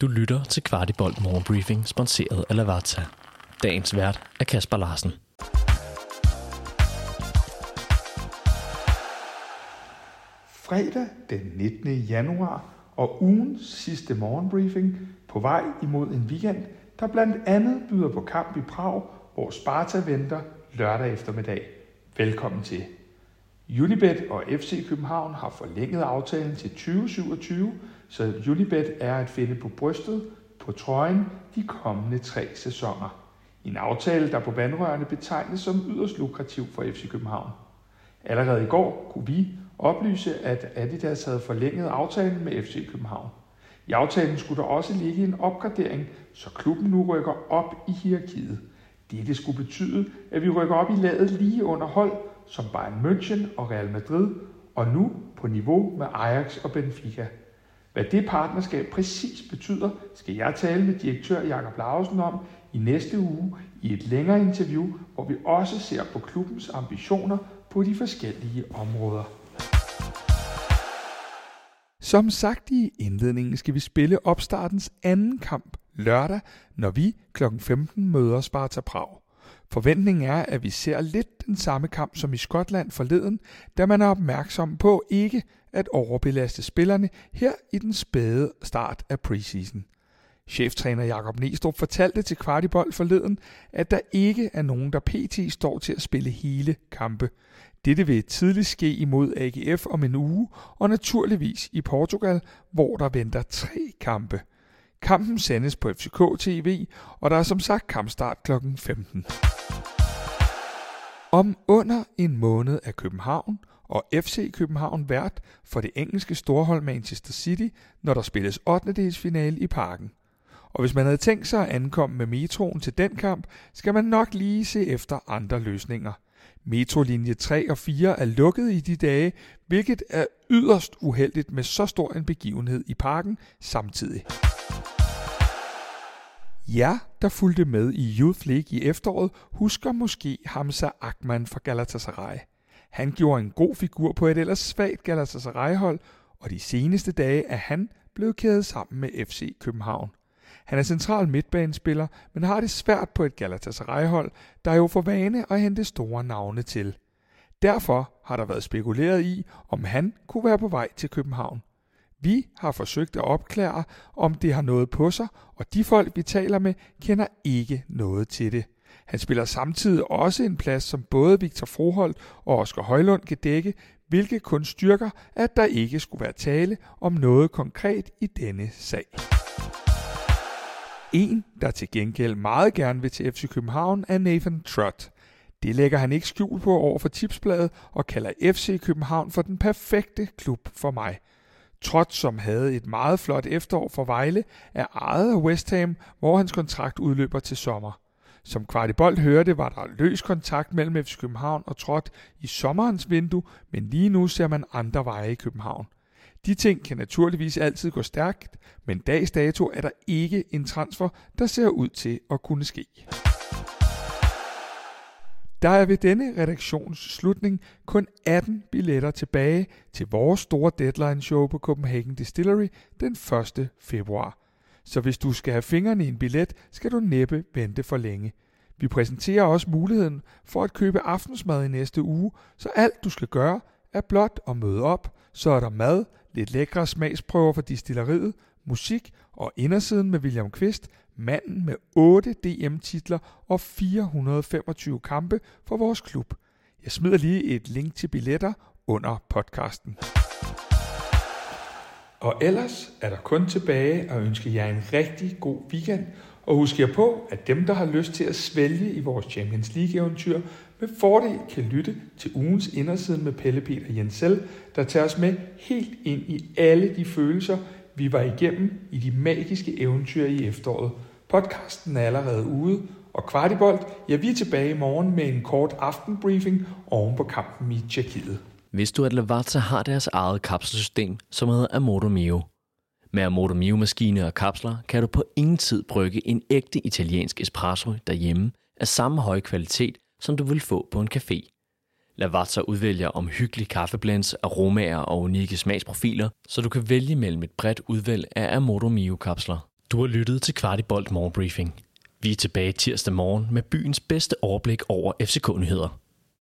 Du lytter til Kvartibolt Morgenbriefing, sponsoreret af Lavazza. Dagens vært er Kasper Larsen. Fredag den 19. januar og ugens sidste morgenbriefing på vej imod en weekend, der blandt andet byder på kamp i Prag, hvor Sparta venter lørdag eftermiddag. Velkommen til. Unibet og FC København har forlænget aftalen til 2027, så Julibet er at finde på brystet på trøjen de kommende tre sæsoner. En aftale, der på vandrørene betegnes som yderst lukrativ for FC København. Allerede i går kunne vi oplyse, at Adidas havde forlænget aftalen med FC København. I aftalen skulle der også ligge en opgradering, så klubben nu rykker op i hierarkiet. Dette skulle betyde, at vi rykker op i laget lige under hold som Bayern München og Real Madrid, og nu på niveau med Ajax og Benfica. Hvad det partnerskab præcis betyder, skal jeg tale med direktør Jakob Larsen om i næste uge i et længere interview, hvor vi også ser på klubbens ambitioner på de forskellige områder. Som sagt i indledningen skal vi spille opstartens anden kamp lørdag, når vi kl. 15 møder Sparta Prag. Forventningen er, at vi ser lidt den samme kamp som i Skotland forleden, da man er opmærksom på ikke at overbelaste spillerne her i den spæde start af preseason. Cheftræner Jakob Nestrup fortalte til Kvartibold forleden, at der ikke er nogen, der pt. står til at spille hele kampe. Dette vil tidligt ske imod AGF om en uge, og naturligvis i Portugal, hvor der venter tre kampe. Kampen sendes på FCK TV, og der er som sagt kampstart kl. 15. Om under en måned er København og FC København vært for det engelske storhold Manchester City, når der spilles 8. finale i parken. Og hvis man havde tænkt sig at ankomme med metroen til den kamp, skal man nok lige se efter andre løsninger. Metrolinje 3 og 4 er lukket i de dage, hvilket er yderst uheldigt med så stor en begivenhed i parken samtidig. Ja, der fulgte med i Youth League i efteråret, husker måske Hamza Akman fra Galatasaray. Han gjorde en god figur på et ellers svagt Galatasaray-hold, og de seneste dage er han blevet kædet sammen med FC København. Han er central midtbanespiller, men har det svært på et Galatasaray-hold, der er jo for vane at hente store navne til. Derfor har der været spekuleret i, om han kunne være på vej til København. Vi har forsøgt at opklare, om det har noget på sig, og de folk, vi taler med, kender ikke noget til det. Han spiller samtidig også en plads, som både Victor Froholt og Oscar Højlund kan dække, hvilket kun styrker, at der ikke skulle være tale om noget konkret i denne sag. En, der til gengæld meget gerne vil til FC København, er Nathan Trott. Det lægger han ikke skjul på over for tipsbladet og kalder FC København for den perfekte klub for mig – Trot, som havde et meget flot efterår for Vejle, er ejet af West Ham, hvor hans kontrakt udløber til sommer. Som Kvartibold hørte, var der løs kontakt mellem FC København og Trot i sommerens vindue, men lige nu ser man andre veje i København. De ting kan naturligvis altid gå stærkt, men dags dato er der ikke en transfer, der ser ud til at kunne ske. Der er ved denne redaktions slutning kun 18 billetter tilbage til vores store deadline show på Copenhagen Distillery den 1. februar. Så hvis du skal have fingrene i en billet, skal du næppe vente for længe. Vi præsenterer også muligheden for at købe aftensmad i næste uge, så alt du skal gøre er blot at møde op, så er der mad, lidt lækre smagsprøver fra distilleriet, musik og indersiden med William Kvist, manden med 8 DM-titler og 425 kampe for vores klub. Jeg smider lige et link til billetter under podcasten. Og ellers er der kun tilbage at ønske jer en rigtig god weekend, og husk jer på, at dem, der har lyst til at svælge i vores Champions League-eventyr, med fordel kan lytte til ugens inderside med Pelle Peter Jensel, der tager os med helt ind i alle de følelser, vi var igennem i de magiske eventyr i efteråret. Podcasten er allerede ude, og Kvartibolt, ja, vi er tilbage i morgen med en kort aftenbriefing oven på kampen i Tjekkiet. Vidste du at Lavazza har deres eget kapselsystem, som hedder Amorto Mio. Med Amorto Mio-maskiner og kapsler kan du på ingen tid brygge en ægte italiensk espresso derhjemme af samme høje kvalitet, som du vil få på en café. Lavazza udvælger omhyggelige kaffeblends, aromaer og unikke smagsprofiler, så du kan vælge mellem et bredt udvalg af Amorto Mio-kapsler. Du har lyttet til Kvartibolt Morgenbriefing. Vi er tilbage tirsdag morgen med byens bedste overblik over FCK-nyheder.